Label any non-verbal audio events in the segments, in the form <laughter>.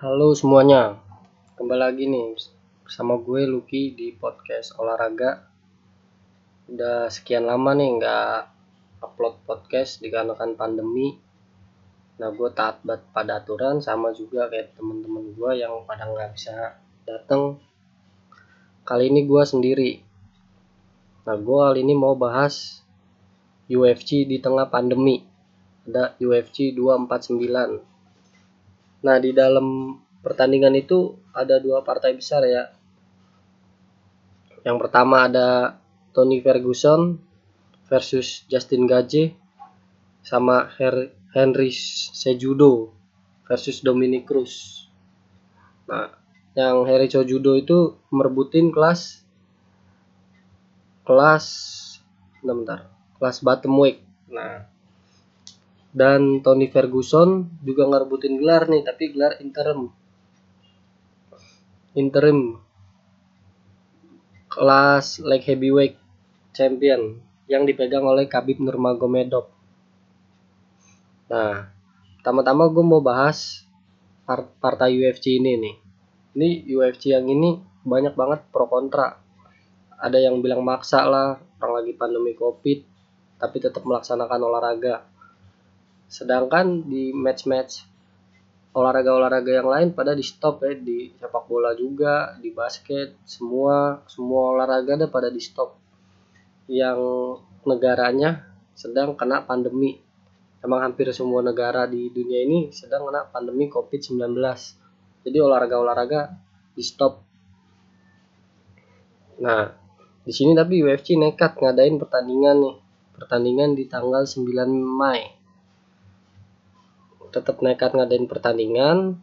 Halo semuanya, kembali lagi nih bersama gue Lucky di podcast olahraga. Udah sekian lama nih nggak upload podcast dikarenakan pandemi. Nah gue taat pada aturan sama juga kayak temen-temen gue yang pada nggak bisa datang. Kali ini gue sendiri. Nah gue kali ini mau bahas UFC di tengah pandemi. Ada UFC 249 Nah, di dalam pertandingan itu ada dua partai besar ya. Yang pertama ada Tony Ferguson versus Justin Gaethje sama Henry Cejudo versus Dominic Cruz. Nah, yang Henry Cejudo itu merebutin kelas kelas bentar, kelas bottom weight. Nah, dan Tony Ferguson juga ngerebutin gelar nih tapi gelar interim. Interim. Kelas light heavyweight champion yang dipegang oleh Khabib Nurmagomedov. Nah pertama-tama gue mau bahas part partai UFC ini nih. Ini UFC yang ini banyak banget pro kontra. Ada yang bilang maksa lah orang lagi pandemi covid tapi tetap melaksanakan olahraga sedangkan di match-match olahraga-olahraga yang lain pada di stop ya di sepak bola juga di basket semua semua olahraga ada pada di stop. Yang negaranya sedang kena pandemi. Emang hampir semua negara di dunia ini sedang kena pandemi covid-19 jadi olahraga-olahraga di stop. Nah di sini tapi UFC nekat ngadain pertandingan nih. Pertandingan di tanggal 9 Mei tetap nekat ngadain pertandingan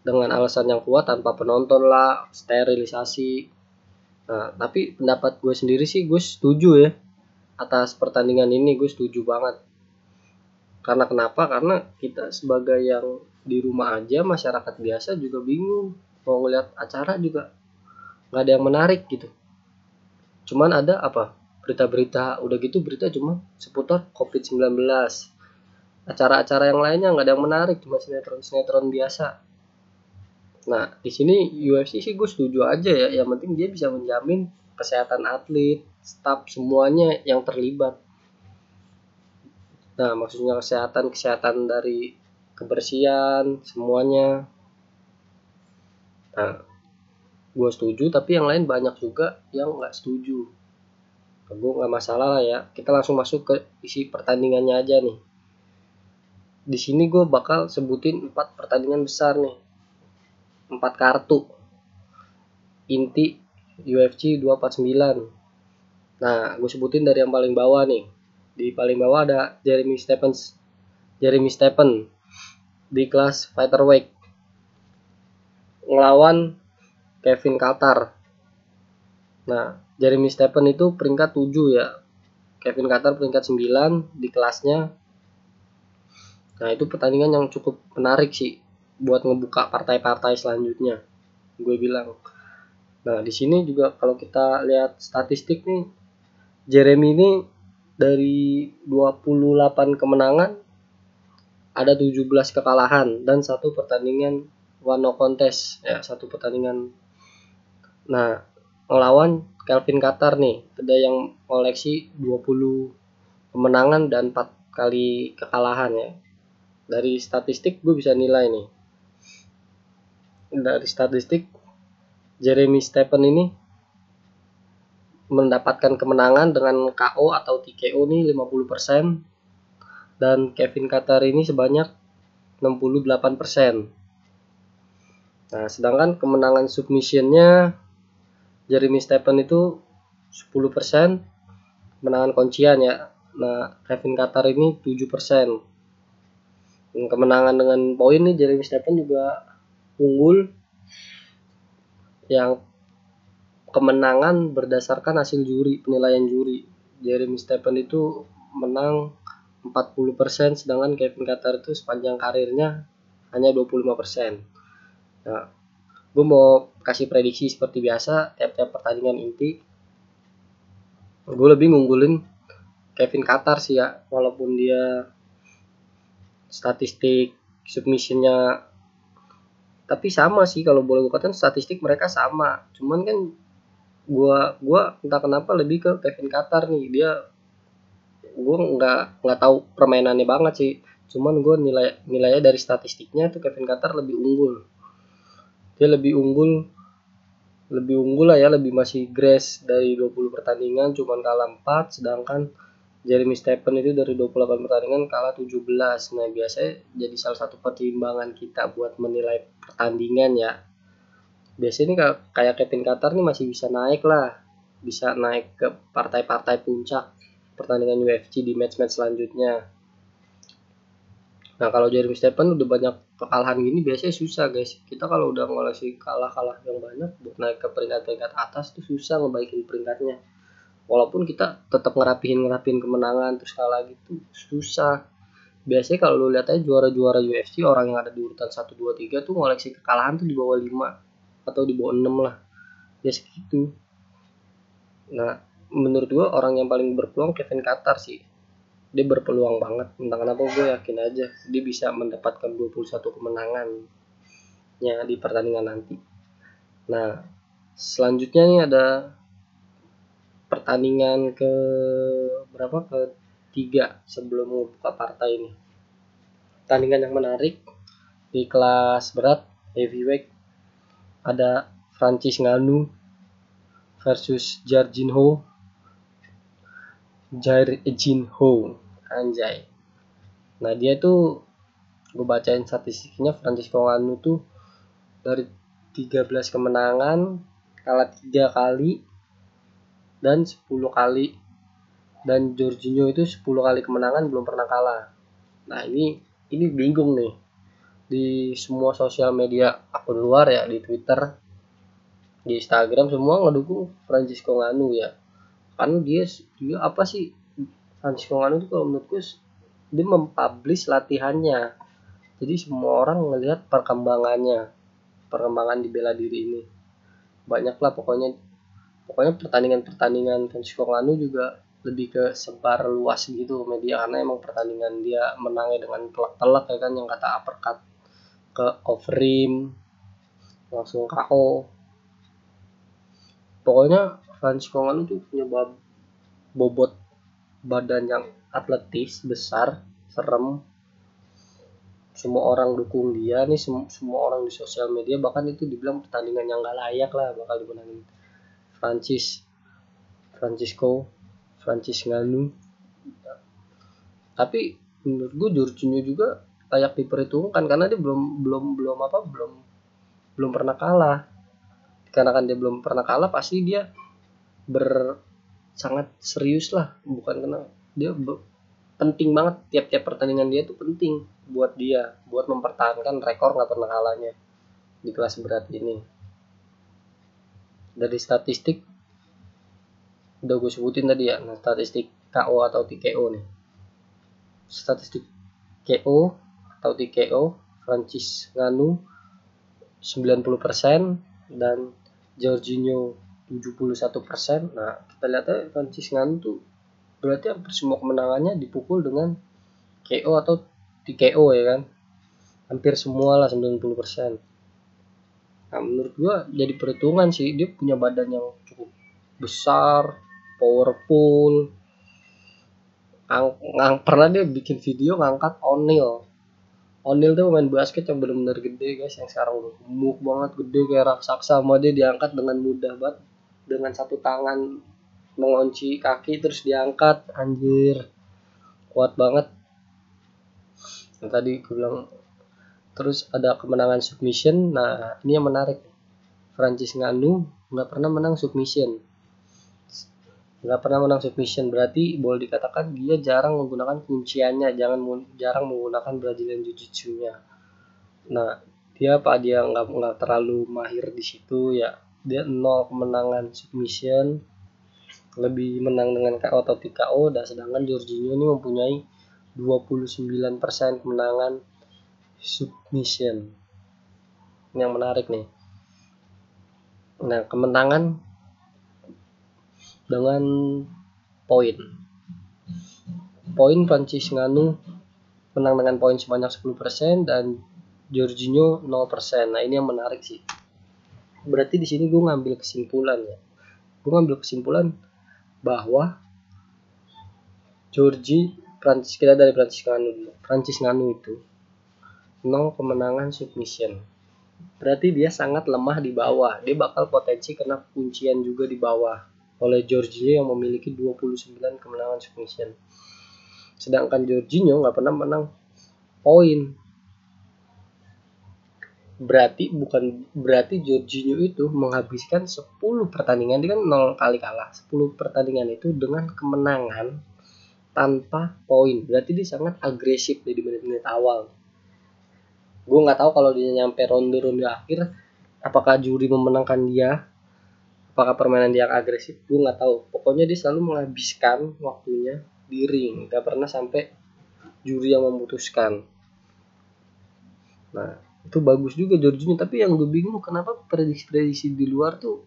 dengan alasan yang kuat tanpa penonton lah sterilisasi. Nah tapi pendapat gue sendiri sih gue setuju ya atas pertandingan ini gue setuju banget. Karena kenapa? Karena kita sebagai yang di rumah aja masyarakat biasa juga bingung. Mau ngeliat acara juga nggak ada yang menarik gitu. Cuman ada apa? Berita-berita udah gitu berita cuma seputar covid-19 acara-acara yang lainnya nggak ada yang menarik cuma sinetron-sinetron biasa. Nah di sini UFC sih gue setuju aja ya yang penting dia bisa menjamin kesehatan atlet staff semuanya yang terlibat. Nah maksudnya kesehatan kesehatan dari kebersihan semuanya. Nah gue setuju tapi yang lain banyak juga yang nggak setuju. Gue nggak masalah lah ya. Kita langsung masuk ke isi pertandingannya aja nih di sini gue bakal sebutin empat pertandingan besar nih. Empat kartu. Inti UFC 249 nah gue sebutin dari yang paling bawah nih. Di paling bawah ada Jeremy Stephens. Jeremy Stephen di kelas featherweight ngelawan Kevin Qatar. Nah Jeremy Stephen itu peringkat 7 ya. Kevin Qatar peringkat 9 di kelasnya Nah itu pertandingan yang cukup menarik sih buat ngebuka partai-partai selanjutnya. Gue bilang. Nah di sini juga kalau kita lihat statistik nih, Jeremy ini dari 28 kemenangan ada 17 kekalahan dan satu pertandingan one no contest ya satu pertandingan. Nah ngelawan Kelvin Qatar nih ada yang koleksi 20 kemenangan dan 4 kali kekalahan ya dari statistik gue bisa nilai nih dari statistik Jeremy Stephen ini mendapatkan kemenangan dengan KO atau TKO nih 50% dan Kevin Qatar ini sebanyak 68%. Nah, sedangkan kemenangan submissionnya Jeremy Stephen itu 10%, kemenangan kuncian ya. Nah, Kevin Qatar ini 7% kemenangan dengan poin nih Jeremy Stephen juga unggul. Yang kemenangan berdasarkan hasil juri penilaian juri. Jeremy Stephen itu menang 40% sedangkan Kevin Qatar itu sepanjang karirnya hanya 25% nah gue mau kasih prediksi seperti biasa tiap-tiap pertandingan inti. Gue lebih ngunggulin Kevin Qatar sih ya. Walaupun dia statistik submissionnya. Tapi sama sih kalau boleh gue katakan statistik mereka sama. Cuman kan gua gua entah kenapa lebih ke Kevin Qatar nih. Dia gue nggak nggak tahu permainannya banget sih. Cuman gue nilai nilainya dari statistiknya tuh Kevin Qatar lebih unggul. Dia lebih unggul lebih unggul lah ya lebih masih grace dari 20 pertandingan cuman kalah 4 sedangkan Jeremy Stephen itu dari 28 pertandingan kalah 17 nah biasanya jadi salah satu pertimbangan kita buat menilai pertandingan ya. Biasanya kayak Kevin Qatar nih masih bisa naik lah. Bisa naik ke partai-partai puncak pertandingan UFC di match-match selanjutnya. Nah kalau Jeremy Stephen udah banyak kekalahan gini biasanya susah guys. Kita kalau udah ngoleksi kalah-kalah yang banyak buat naik ke peringkat-peringkat atas tuh susah ngebaikin peringkatnya walaupun kita tetap ngerapihin ngerapihin kemenangan terus kalah gitu susah. Biasanya kalau lu lihat aja juara-juara UFC orang yang ada di urutan 1 2 3 tuh ngoleksi kekalahan tuh di bawah 5 atau di bawah 6 lah. Ya segitu. Nah menurut gue orang yang paling berpeluang Kevin Qatar sih. Dia berpeluang banget. Entah kenapa gue yakin aja dia bisa mendapatkan 21 kemenangan ya di pertandingan nanti. Nah selanjutnya nih ada pertandingan ke berapa? Ke tiga sebelum membuka partai ini. Pertandingan yang menarik di kelas berat heavyweight ada Francis Ngannou versus Jarjinho Jair Jinho anjay. Nah dia tuh gue bacain statistiknya Francisco Ngannou tuh dari 13 kemenangan kalah tiga kali dan 10 kali. Dan Jorginho itu 10 kali kemenangan belum pernah kalah. Nah ini ini bingung nih. Di semua sosial media akun luar ya di Twitter di Instagram semua ngedukung Francisco Ngannou ya. Karena dia dia apa sih? Hans Kongan itu kalau menurutku dia mempublish latihannya. Jadi semua orang ngelihat perkembangannya perkembangan di bela diri ini. Banyaklah pokoknya pokoknya pertandingan-pertandingan Francisco Ngannou juga lebih ke sebar luas gitu media karena emang pertandingan dia menangnya dengan telak-telak ya kan yang kata uppercut ke off rim langsung KO pokoknya Franz Kongan itu punya bobot badan yang atletis besar serem. Semua orang dukung dia nih sem semua orang di sosial media bahkan itu dibilang pertandingan yang gak layak lah bakal dimenangin Francis Francisco Francis Ngannou. Tapi menurut gue Jorginho juga layak diperhitungkan karena dia belum belum belum apa belum belum pernah kalah. Karena kan dia belum pernah kalah pasti dia ber sangat serius lah. Bukan karena dia penting banget. Tiap-tiap pertandingan dia tuh penting buat dia buat mempertahankan rekor nggak pernah kalahnya di kelas berat ini dari statistik udah gue sebutin tadi ya nah, statistik KO atau TKO nih statistik KO atau TKO Francis Nganu 90% dan Jorginho 71%. Nah, kita lihat ya Francis Ngannou tuh berarti hampir semua kemenangannya dipukul dengan KO atau TKO ya kan. Hampir semua lah 90%. Nah, menurut gua jadi perhitungan sih dia punya badan yang cukup besar, powerful. Ang, pernah dia bikin video ngangkat O'Neal. O'Neal tuh pemain basket yang benar-benar gede guys yang sekarang udah gemuk banget gede kayak raksasa sama dia diangkat dengan mudah banget. Dengan satu tangan mengunci kaki terus diangkat. Anjir kuat banget. Yang tadi gue bilang terus ada kemenangan submission. Nah ini yang menarik. Francis Ngannou nggak pernah menang submission. Nggak pernah menang submission. Berarti boleh dikatakan dia jarang menggunakan kunciannya. Jangan jarang menggunakan Brazilian Jiu-Jitsu nya nah dia apa? Dia nggak nggak terlalu mahir di situ ya. Dia nol kemenangan submission. Lebih menang dengan KO atau TKO dan sedangkan Jorginho ini mempunyai 29% kemenangan submission ini yang menarik nih nah kemenangan dengan poin poin Francis Ngannou menang dengan poin sebanyak 10% dan Jorginho 0%. Nah, ini yang menarik sih. Berarti di sini gue ngambil kesimpulan ya. Gue ngambil kesimpulan bahwa Georgie Prancis kita dari Prancis Nganu. Prancis Nganu itu 0 kemenangan submission. Berarti dia sangat lemah di bawah. Dia bakal potensi kena kuncian juga di bawah oleh Jorginho yang memiliki 29 kemenangan submission. Sedangkan Jorginho nggak pernah menang poin berarti bukan berarti Jorginho itu menghabiskan 10 pertandingan dia kan 0 kali kalah 10 pertandingan itu dengan kemenangan tanpa poin berarti dia sangat agresif di menit-menit awal gue nggak tahu kalau dia nyampe ronde-ronde akhir apakah juri memenangkan dia? Apakah permainan dia agresif? Gue nggak tahu. Pokoknya dia selalu menghabiskan waktunya di ring. Nggak pernah sampai juri yang memutuskan. Nah itu bagus juga Jorginho. Tapi yang gue bingung kenapa prediksi-prediksi di luar tuh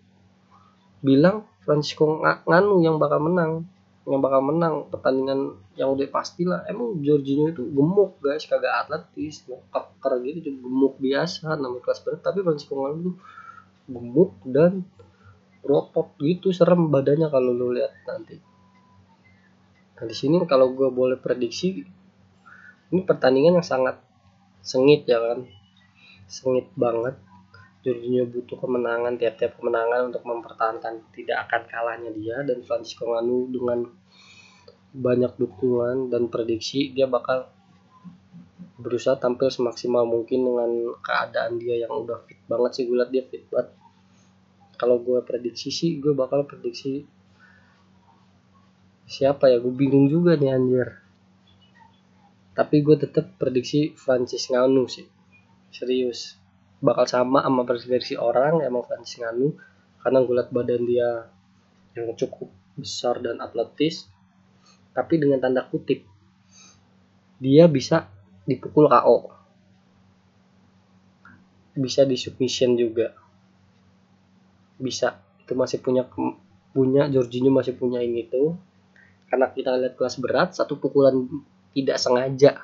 bilang Francisco Nganu yang bakal menang yang bakal menang pertandingan yang udah pasti lah. Emang Jorginho itu gemuk guys. Kagak atletis keker gitu cuma gemuk biasa namanya kelas berat. Tapi Francisco Nganu tuh gemuk dan rotot gitu serem badannya kalau lo lihat nanti. Nah di sini kalau gue boleh prediksi ini pertandingan yang sangat sengit ya kan. Sengit banget Jorginho butuh kemenangan tiap-tiap kemenangan untuk mempertahankan. Tidak akan kalahnya dia dan Francisco Nganu dengan banyak dukungan dan prediksi dia bakal berusaha tampil semaksimal mungkin dengan keadaan dia yang udah fit banget sih. Gue liat dia fit banget. Kalau gue prediksi sih gue bakal prediksi siapa ya? Gue bingung juga nih anjir. Tapi gue tetap prediksi Francis Nganu sih. Serius bakal sama sama versi orang emang fans Nganu. Karena gue liat badan dia yang cukup besar dan atletis tapi dengan tanda kutip dia bisa dipukul KO bisa di submission juga. Bisa. Itu masih punya punya Jorginho masih punya ini tuh. Karena kita lihat kelas berat satu pukulan tidak sengaja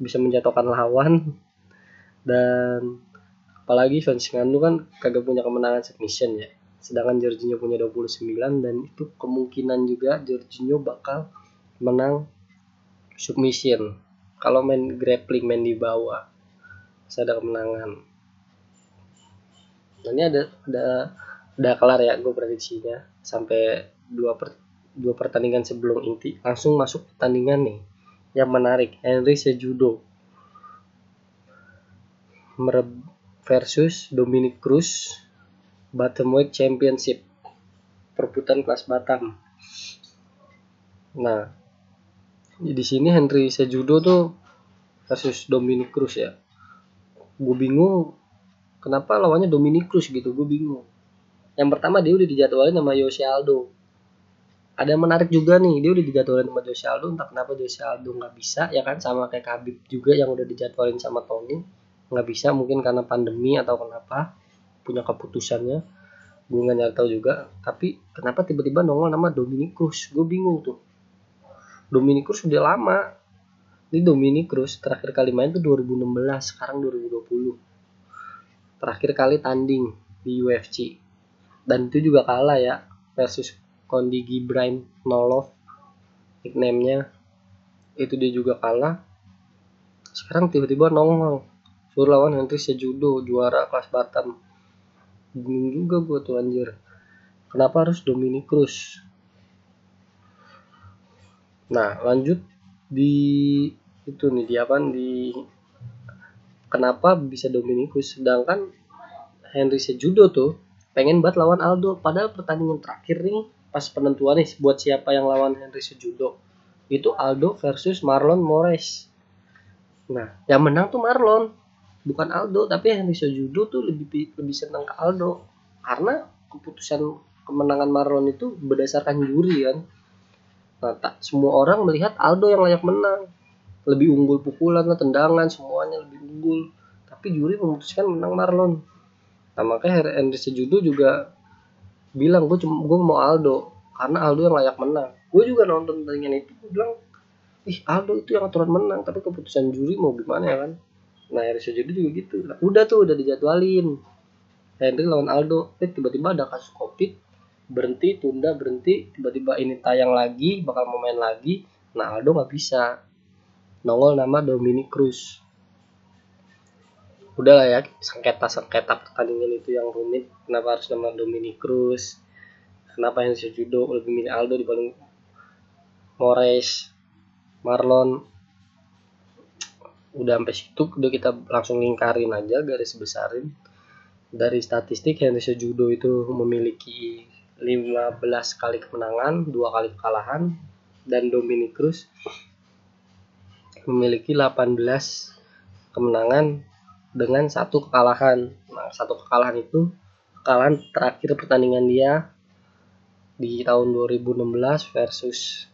bisa menjatuhkan lawan. Dan apalagi fans Nganu kan kagak punya kemenangan submission ya. Sedangkan Jorginho punya 29 dan itu kemungkinan juga Jorginho bakal menang submission. Kalau main grappling main di bawah bisa ada kemenangan. Nah, ini ada ada ada kelar ya gue prediksinya. Sampai dua per, dua pertandingan sebelum inti langsung masuk pertandingan nih. Yang menarik Henry Sejudo versus Dominic Cruz Weight Championship perebutan kelas Batam. Nah, di sini Henry Sejudo tuh versus Dominic Cruz ya. Gue bingung kenapa lawannya Dominic Cruz gitu, gue bingung. Yang pertama dia udah dijadwalin sama Yossi Aldo. Ada yang menarik juga nih, dia udah dijadwalin sama Yossi Aldo, entah kenapa Yossi Aldo nggak bisa ya kan sama kayak Khabib juga yang udah dijadwalin sama Tony nggak bisa mungkin karena pandemi atau kenapa punya keputusannya. Gue nggak nyari tahu juga. Tapi kenapa tiba-tiba nongol nama Dominic Cruz? Gue bingung tuh. Dominic Cruz sudah lama. Ini Dominic Cruz terakhir kali main tuh 2016 sekarang 2020 terakhir kali tanding di UFC dan itu juga kalah ya versus Kondi Gibran Nolov nickname-nya. Itu dia juga kalah. Sekarang tiba-tiba nongol lawan Henry Sejudo juara kelas Batam. Bingung juga gue tuh anjir. Kenapa harus Dominic Cruz? Nah lanjut di itu nih di apa di kenapa bisa Dominic Cruz? Sedangkan Henry Sejudo tuh pengen banget lawan Aldo. Padahal pertandingan terakhir nih pas penentuan nih buat siapa yang lawan Henry Sejudo itu Aldo versus Marlon Moraes nah yang menang tuh Marlon bukan Aldo tapi Henry Sojudo tuh lebih lebih senang ke Aldo. Karena keputusan kemenangan Marlon itu berdasarkan juri kan. Nah tak semua orang melihat Aldo yang layak menang. Lebih unggul pukulan tendangan semuanya lebih unggul. Tapi juri memutuskan menang Marlon. Nah makanya Henry Sejudo juga bilang gue gue mau Aldo karena Aldo yang layak menang. Gue juga nonton pertandingan itu gue bilang ih Aldo itu yang aturan menang tapi keputusan juri mau gimana ya kan nah Henry Cejudo juga gitu. Udah tuh udah dijadwalin. Henry lawan Aldo. Eh tiba-tiba ada kasus covid. Berhenti tunda berhenti. Tiba-tiba ini tayang lagi bakal mau main lagi. Nah Aldo nggak bisa. Nongol nama Dominic Cruz. Udah lah ya sengketa sengketa pertandingan itu yang rumit. Kenapa harus nama Dominic Cruz? Kenapa yang judo lebih milih Aldo dibanding Mores Marlon udah sampai situ udah kita langsung lingkarin aja garis besarin dari statistik Henry Sejudo itu memiliki 15 kali kemenangan, dua kali kekalahan dan Dominic Cruz memiliki 18 kemenangan dengan satu kekalahan. Nah, satu kekalahan itu kekalahan terakhir pertandingan dia di tahun 2016 versus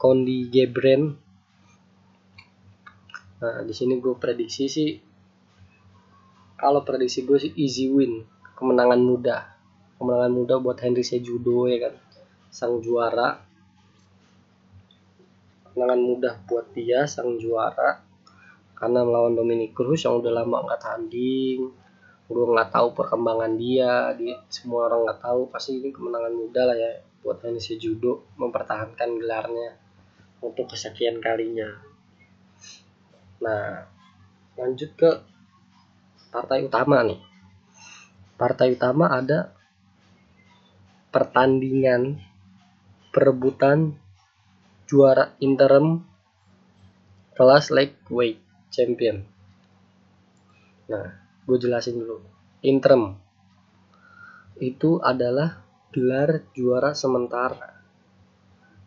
Condi Gebren. Nah, di sini gue prediksi sih kalau prediksi gue sih easy win, kemenangan mudah kemenangan mudah buat Henry Sejudo ya kan? Sang juara. Kemenangan mudah buat dia sang juara. Karena melawan Dominic Cruz yang udah lama nggak tanding. Udah nggak tahu perkembangan dia. Di semua orang nggak tahu pasti ini kemenangan mudah lah ya buat Henry Sejudo mempertahankan gelarnya untuk kesekian kalinya nah lanjut ke partai utama nih partai utama ada pertandingan perebutan juara interim kelas lightweight champion. Nah, gue jelasin dulu. Interim itu adalah gelar juara sementara.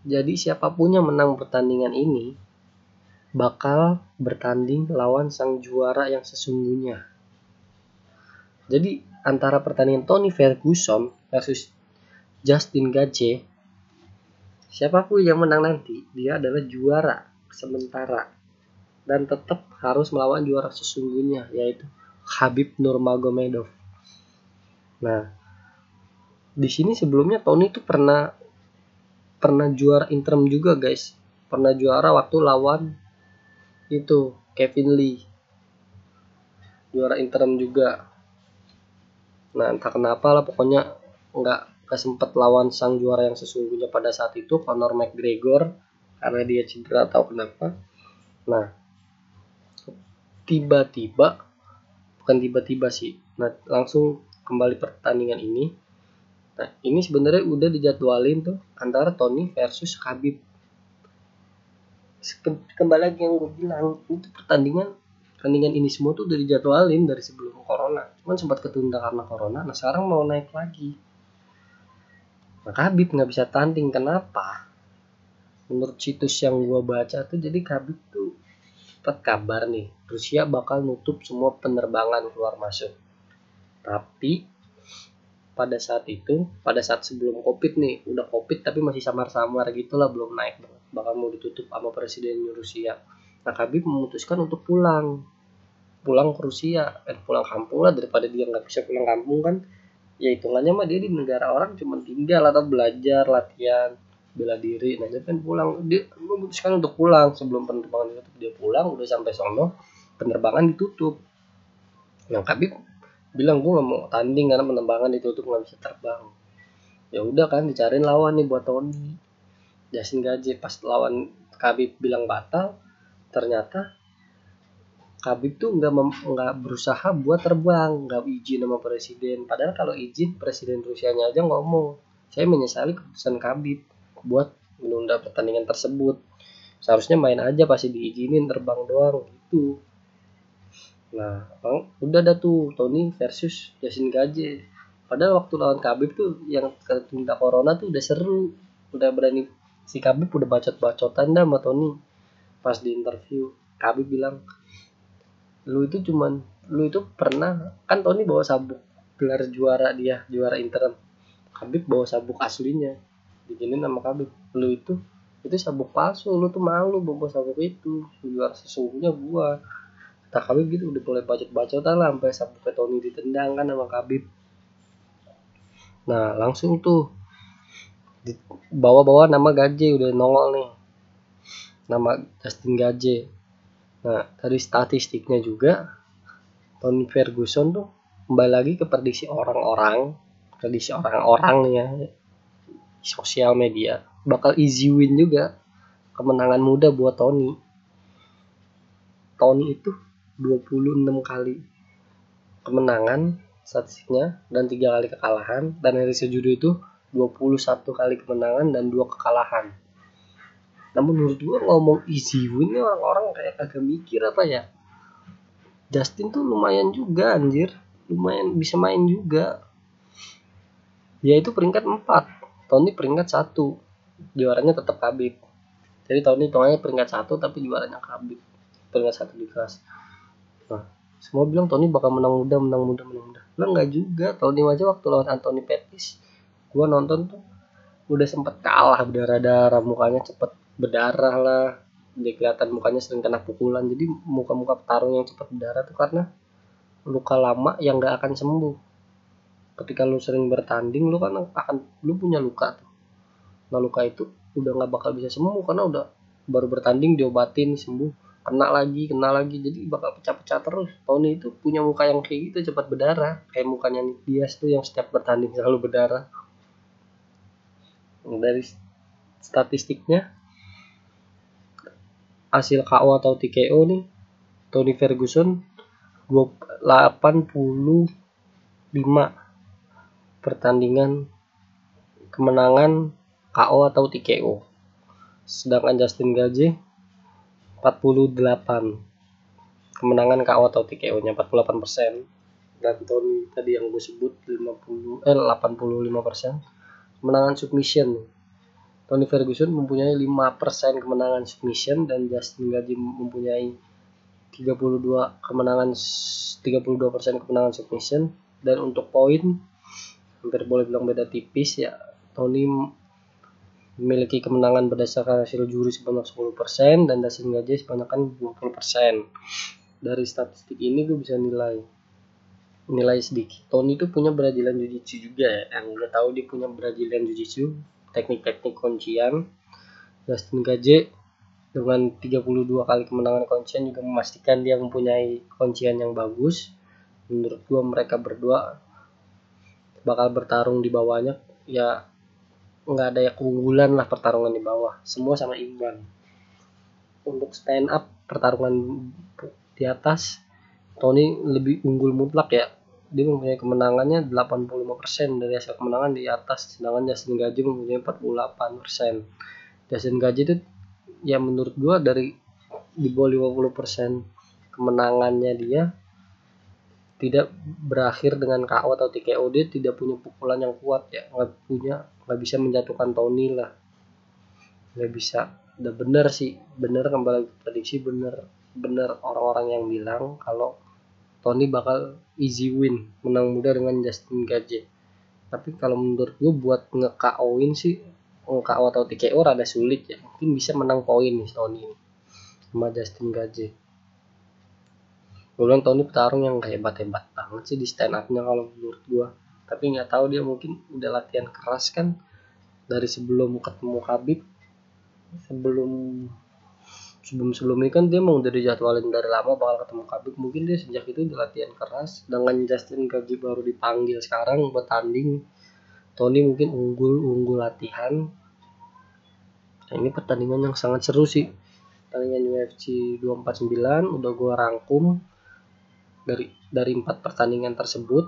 Jadi siapa pun yang menang pertandingan ini bakal bertanding lawan sang juara yang sesungguhnya. Jadi antara pertandingan Tony Ferguson versus Justin Gaethje siapa pun yang menang nanti dia adalah juara sementara dan tetap harus melawan juara sesungguhnya yaitu Habib Nurmagomedov. Nah, di sini sebelumnya Tony itu pernah pernah juara interim juga guys. Pernah juara waktu lawan itu Kevin Lee. Juara interim juga. Nah, entah kenapa lah pokoknya nggak gak sempat lawan sang juara yang sesungguhnya pada saat itu Conor McGregor karena dia cedera atau kenapa nah tiba-tiba bukan tiba-tiba sih nah langsung kembali pertandingan ini nah ini sebenarnya udah dijadwalin tuh antara Tony versus Khabib kembali lagi yang gue bilang itu pertandingan pertandingan ini semua tuh udah dijadwalin dari sebelum corona cuman sempat ketunda karena corona nah sekarang mau naik lagi Nah, Khabib nggak bisa tanding kenapa? Menurut situs yang gua baca tuh jadi Khabib tuh dapat kabar nih Rusia bakal nutup semua penerbangan keluar masuk. Tapi pada saat itu, pada saat sebelum Covid nih, udah Covid tapi masih samar-samar gitulah belum naik bakal mau ditutup sama presiden Rusia. Nah, Khabib memutuskan untuk pulang. Pulang ke Rusia, eh, pulang kampung lah daripada dia nggak bisa pulang kampung kan. Ya hitungannya mah dia di negara orang cuma tinggal atau belajar latihan bela diri. Nah dia kan pulang. Dia memutuskan untuk pulang. Sebelum penerbangan ditutup dia pulang. Udah sampai sono penerbangan ditutup. Nah Kabib bilang gue nggak mau tanding karena penerbangan ditutup nggak bisa terbang ya udah kan dicariin lawan nih buat Tony Jasin Gaji pas lawan Kabib bilang batal ternyata Khabib tuh nggak nggak berusaha buat terbang, nggak izin sama presiden. Padahal kalau izin presiden Rusianya aja ngomong, saya menyesali keputusan Khabib buat menunda pertandingan tersebut. Seharusnya main aja pasti diizinin terbang doang gitu. Nah, bang, udah ada tuh Tony versus Yasin Gaje. Padahal waktu lawan Khabib tuh yang ketunda corona tuh udah seru, udah berani si Khabib udah bacot-bacotan dah sama Tony pas di interview. Khabib bilang, lu itu cuman lu itu pernah kan Tony bawa sabuk gelar juara dia juara interim. Habib bawa sabuk aslinya bikinin nama Habib lu itu itu sabuk palsu lu tuh malu bawa sabuk itu. Juara sesungguhnya gua tak Habib gitu udah mulai bacot-bacotan lah sampai sabuknya Tony ditendang kan sama Habib. Nah langsung tuh bawa-bawa nama Gaje udah nongol nih. Nama Justin Gaje nah dari statistiknya juga Tony Ferguson tuh kembali lagi ke prediksi orang-orang prediksi orang-orang ya sosial media. Bakal easy win juga kemenangan muda buat Tony. Tony itu 26 kali kemenangan statistiknya dan tiga kali kekalahan. Dan dari sejudo itu 21 kali kemenangan dan dua kekalahan. Namun menurut gua ngomong easy win orang-orang kayak kagak mikir apa ya? Justin tuh lumayan juga anjir. Lumayan bisa main juga. Dia itu peringkat 4 Tony peringkat satu. Juaranya tetap Khabib. Jadi Tony hitungannya peringkat satu tapi juaranya Khabib. Peringkat satu di kelas nah semua bilang Tony bakal menang muda menang muda menang muda. Lah nggak juga. Tony aja waktu lawan Anthony Pettis gua nonton tuh udah sempet kalah berdarah-darah mukanya cepet berdarah lah. Dia kelihatan mukanya sering kena pukulan jadi muka-muka petarung yang cepat berdarah tuh karena luka lama yang gak akan sembuh. Ketika lu sering bertanding lu kan akan lu punya luka tuh. Nah luka itu udah nggak bakal bisa sembuh karena udah baru bertanding diobatin sembuh kena lagi kena lagi. Jadi bakal pecah-pecah terus. Tony itu punya muka yang kayak gitu cepat berdarah. Kayak mukanya Nick Diaz tuh yang setiap bertanding selalu berdarah. Dari statistiknya hasil KO atau TKO nih Tony Ferguson 85 pertandingan kemenangan KO atau TKO sedangkan Justin Gaje 48 kemenangan KO atau TKO nya 48% dan Tony tadi yang gue sebut 50 eh 85% kemenangan submission. Tony Ferguson mempunyai 5% kemenangan submission dan Justin Gaethje mempunyai 32 kemenangan 32% kemenangan submission. Dan untuk poin hampir boleh bilang beda tipis ya. Tony memiliki kemenangan berdasarkan hasil juri sebanyak 10% dan Justin Gaethje sebanyak 20% dari statistik ini gue bisa nilai nilai sedikit. Tony itu punya Brazilian Jiu-Jitsu juga ya. Yang gue tahu dia punya Brazilian Jiu-Jitsu teknik-teknik kuncian. Justin Gaje dengan 32 kali kemenangan kuncian juga memastikan dia mempunyai kuncian yang bagus. Menurut gua mereka berdua bakal bertarung di bawahnya. Ya nggak ada yang keunggulan lah pertarungan di bawah. Semua sama imbang untuk stand up pertarungan di atas Tony lebih unggul mutlak ya. Dia mempunyai kemenangannya 85% dari hasil kemenangan di atas. Sedangkan Justin Gaji mempunyai 48% Justin Gaji itu ya menurut gua dari di bawah 50% kemenangannya dia tidak berakhir dengan KO atau TKO dia tidak punya pukulan yang kuat ya. Nggak punya nggak bisa menjatuhkan Tony lah. Nggak bisa. Udah bener sih bener kembali prediksi bener bener orang-orang yang bilang kalau Tony bakal easy win menang muda dengan Justin Gaethje. Tapi kalau menurut gue buat nge-KO-in sih nge-KO atau TKO rada sulit ya. Mungkin bisa menang poin nih Tony sama Justin Gaethje gue Tony petarung yang kayak hebat-hebat banget sih di stand up-nya kalau menurut gue tapi nggak tahu dia mungkin udah latihan keras kan dari sebelum ketemu Khabib. Sebelum sebelum sebelum ini kan dia mau udah dijadwalin dari lama bakal ketemu Khabib. Mungkin dia sejak itu udah latihan keras. Dengan Justin Gaethje baru dipanggil sekarang buat tanding Tony mungkin unggul unggul latihan. Nah, ini pertandingan yang sangat seru sih. Pertandingan UFC 249 udah gua rangkum dari dari empat pertandingan tersebut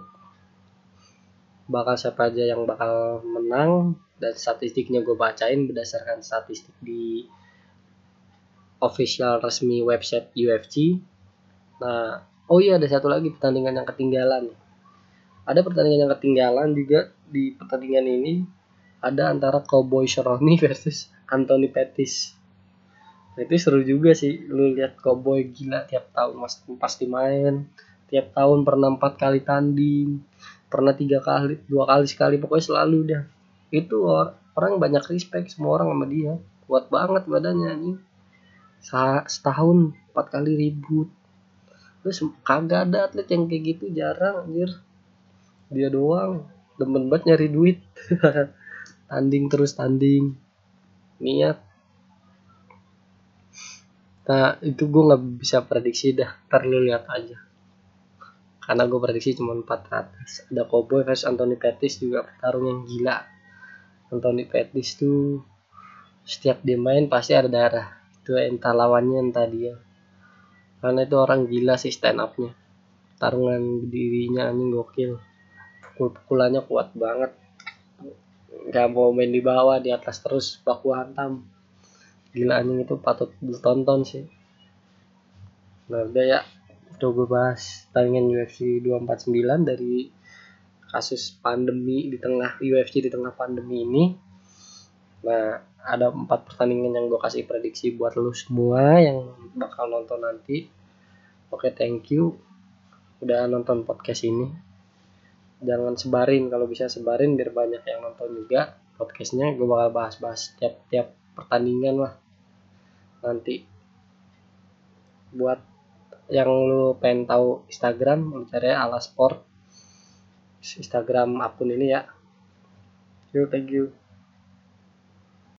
bakal siapa aja yang bakal menang dan statistiknya gue bacain berdasarkan statistik di official resmi website UFC. Nah, oh iya ada satu lagi pertandingan yang ketinggalan. Ada pertandingan yang ketinggalan juga di pertandingan ini ada antara Cowboy Cerrone <laughs> versus Anthony Pettis. Nah, itu seru juga sih. Lu lihat Cowboy gila tiap tahun pasti main. Tiap tahun pernah empat kali tanding pernah tiga kali dua kali sekali pokoknya selalu dah itu orang banyak respect semua orang sama dia. Kuat banget badannya nih setahun empat kali ribut. Terus kagak ada atlet yang kayak gitu jarang anjir. Dia doang. Demen banget nyari duit. <laughs> Tanding terus tanding. Niat nah itu gue nggak bisa prediksi dah. Ntar lu lihat aja. Karena gue prediksi cuma 400 ada Cowboy versus Anthony Pettis juga pertarung yang gila. Anthony Pettis tuh setiap dia main pasti ada darah. Itu entah lawannya entah dia. Karena itu orang gila sih stand upnya tarungan dirinya anjing gokil. Pukul-pukulannya kuat banget. Nggak mau main di bawah di atas terus baku hantam gila anjing itu patut ditonton sih. Nah udah ya udah gue bahas tandingan UFC 249 dari kasus pandemi di tengah UFC di tengah pandemi ini. Nah ada empat pertandingan yang gue kasih prediksi buat lu semua yang bakal nonton nanti. Oke thank you udah nonton podcast ini. Jangan sebarin kalau bisa sebarin biar banyak yang nonton juga. Podcastnya gue bakal bahas-bahas tiap-tiap pertandingan lah nanti. Buat yang lu pengen tahu Instagram lu ala sport. Instagram akun ini ya. Yuk thank you